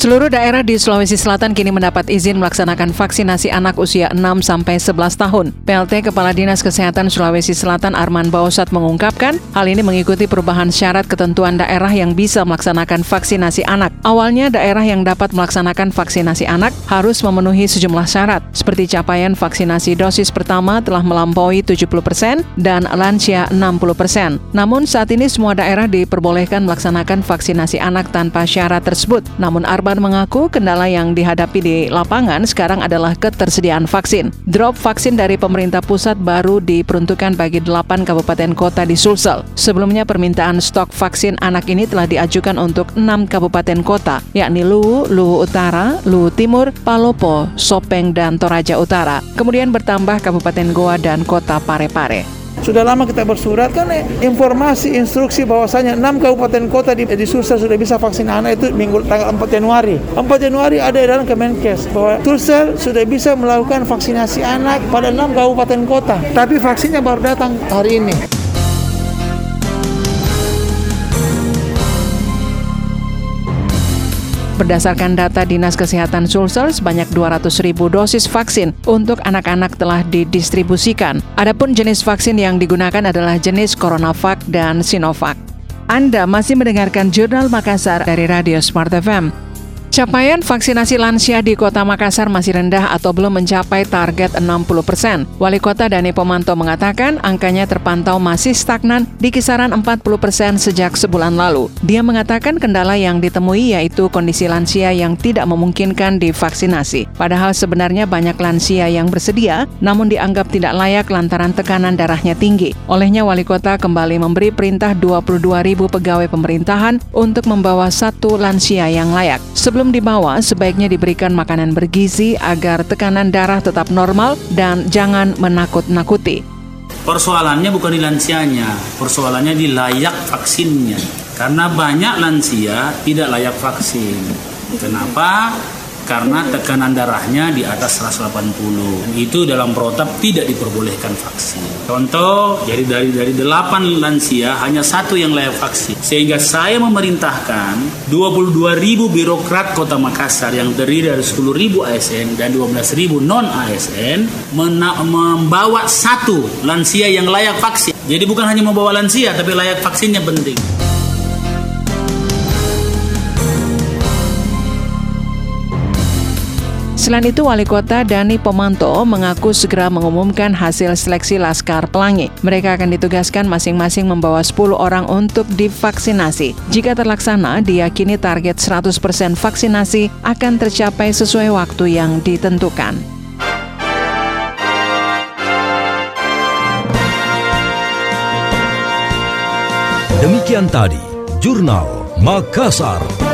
Seluruh daerah di Sulawesi Selatan kini mendapat izin melaksanakan vaksinasi anak usia 6 sampai 11 tahun. PLT Kepala Dinas Kesehatan Sulawesi Selatan Arman Baosat mengungkapkan, hal ini mengikuti perubahan syarat ketentuan daerah yang bisa melaksanakan vaksinasi anak. Awalnya daerah yang dapat melaksanakan vaksinasi anak harus memenuhi sejumlah syarat, seperti capaian vaksinasi dosis pertama telah melampaui 70% dan lansia 60%. Namun saat ini semua daerah diperbolehkan melaksanakan vaksinasi anak tanpa syarat tersebut. Namun Arman Arban mengaku kendala yang dihadapi di lapangan sekarang adalah ketersediaan vaksin. Drop vaksin dari pemerintah pusat baru diperuntukkan bagi 8 kabupaten kota di Sulsel. Sebelumnya permintaan stok vaksin anak ini telah diajukan untuk 6 kabupaten kota, yakni Luwu, Luwu Utara, Luwu Timur, Palopo, Sopeng, dan Toraja Utara. Kemudian bertambah Kabupaten Goa dan Kota Parepare. Sudah lama kita bersurat kan informasi instruksi bahwasanya 6 kabupaten kota di, di Sulsel sudah bisa vaksin anak itu minggu tanggal 4 Januari. 4 Januari ada dalam Kemenkes bahwa Sulsel sudah bisa melakukan vaksinasi anak pada 6 kabupaten kota. Tapi vaksinnya baru datang hari ini. Berdasarkan data Dinas Kesehatan Sulsel, sebanyak 200 ribu dosis vaksin untuk anak-anak telah didistribusikan. Adapun jenis vaksin yang digunakan adalah jenis CoronaVac dan Sinovac. Anda masih mendengarkan Jurnal Makassar dari Radio Smart FM. Capaian vaksinasi lansia di Kota Makassar masih rendah atau belum mencapai target 60 persen. Wali Kota Dani Pomanto mengatakan angkanya terpantau masih stagnan di kisaran 40 persen sejak sebulan lalu. Dia mengatakan kendala yang ditemui yaitu kondisi lansia yang tidak memungkinkan divaksinasi. Padahal sebenarnya banyak lansia yang bersedia, namun dianggap tidak layak lantaran tekanan darahnya tinggi. Olehnya Wali Kota kembali memberi perintah 22 ribu pegawai pemerintahan untuk membawa satu lansia yang layak. Sebelum sebelum dibawa, sebaiknya diberikan makanan bergizi agar tekanan darah tetap normal dan jangan menakut-nakuti. Persoalannya bukan di lansianya, persoalannya di layak vaksinnya. Karena banyak lansia tidak layak vaksin. Kenapa? Karena tekanan darahnya di atas 180. Itu dalam protap tidak diperbolehkan vaksin. Contoh, jadi dari dari 8 lansia hanya satu yang layak vaksin. Sehingga saya memerintahkan 22.000 birokrat Kota Makassar yang terdiri dari 10.000 ASN dan 12.000 non ASN membawa satu lansia yang layak vaksin. Jadi bukan hanya membawa lansia tapi layak vaksinnya penting. Selain itu, Wali Kota Dani Pomanto mengaku segera mengumumkan hasil seleksi Laskar Pelangi. Mereka akan ditugaskan masing-masing membawa 10 orang untuk divaksinasi. Jika terlaksana, diyakini target 100% vaksinasi akan tercapai sesuai waktu yang ditentukan. Demikian tadi, Jurnal Makassar.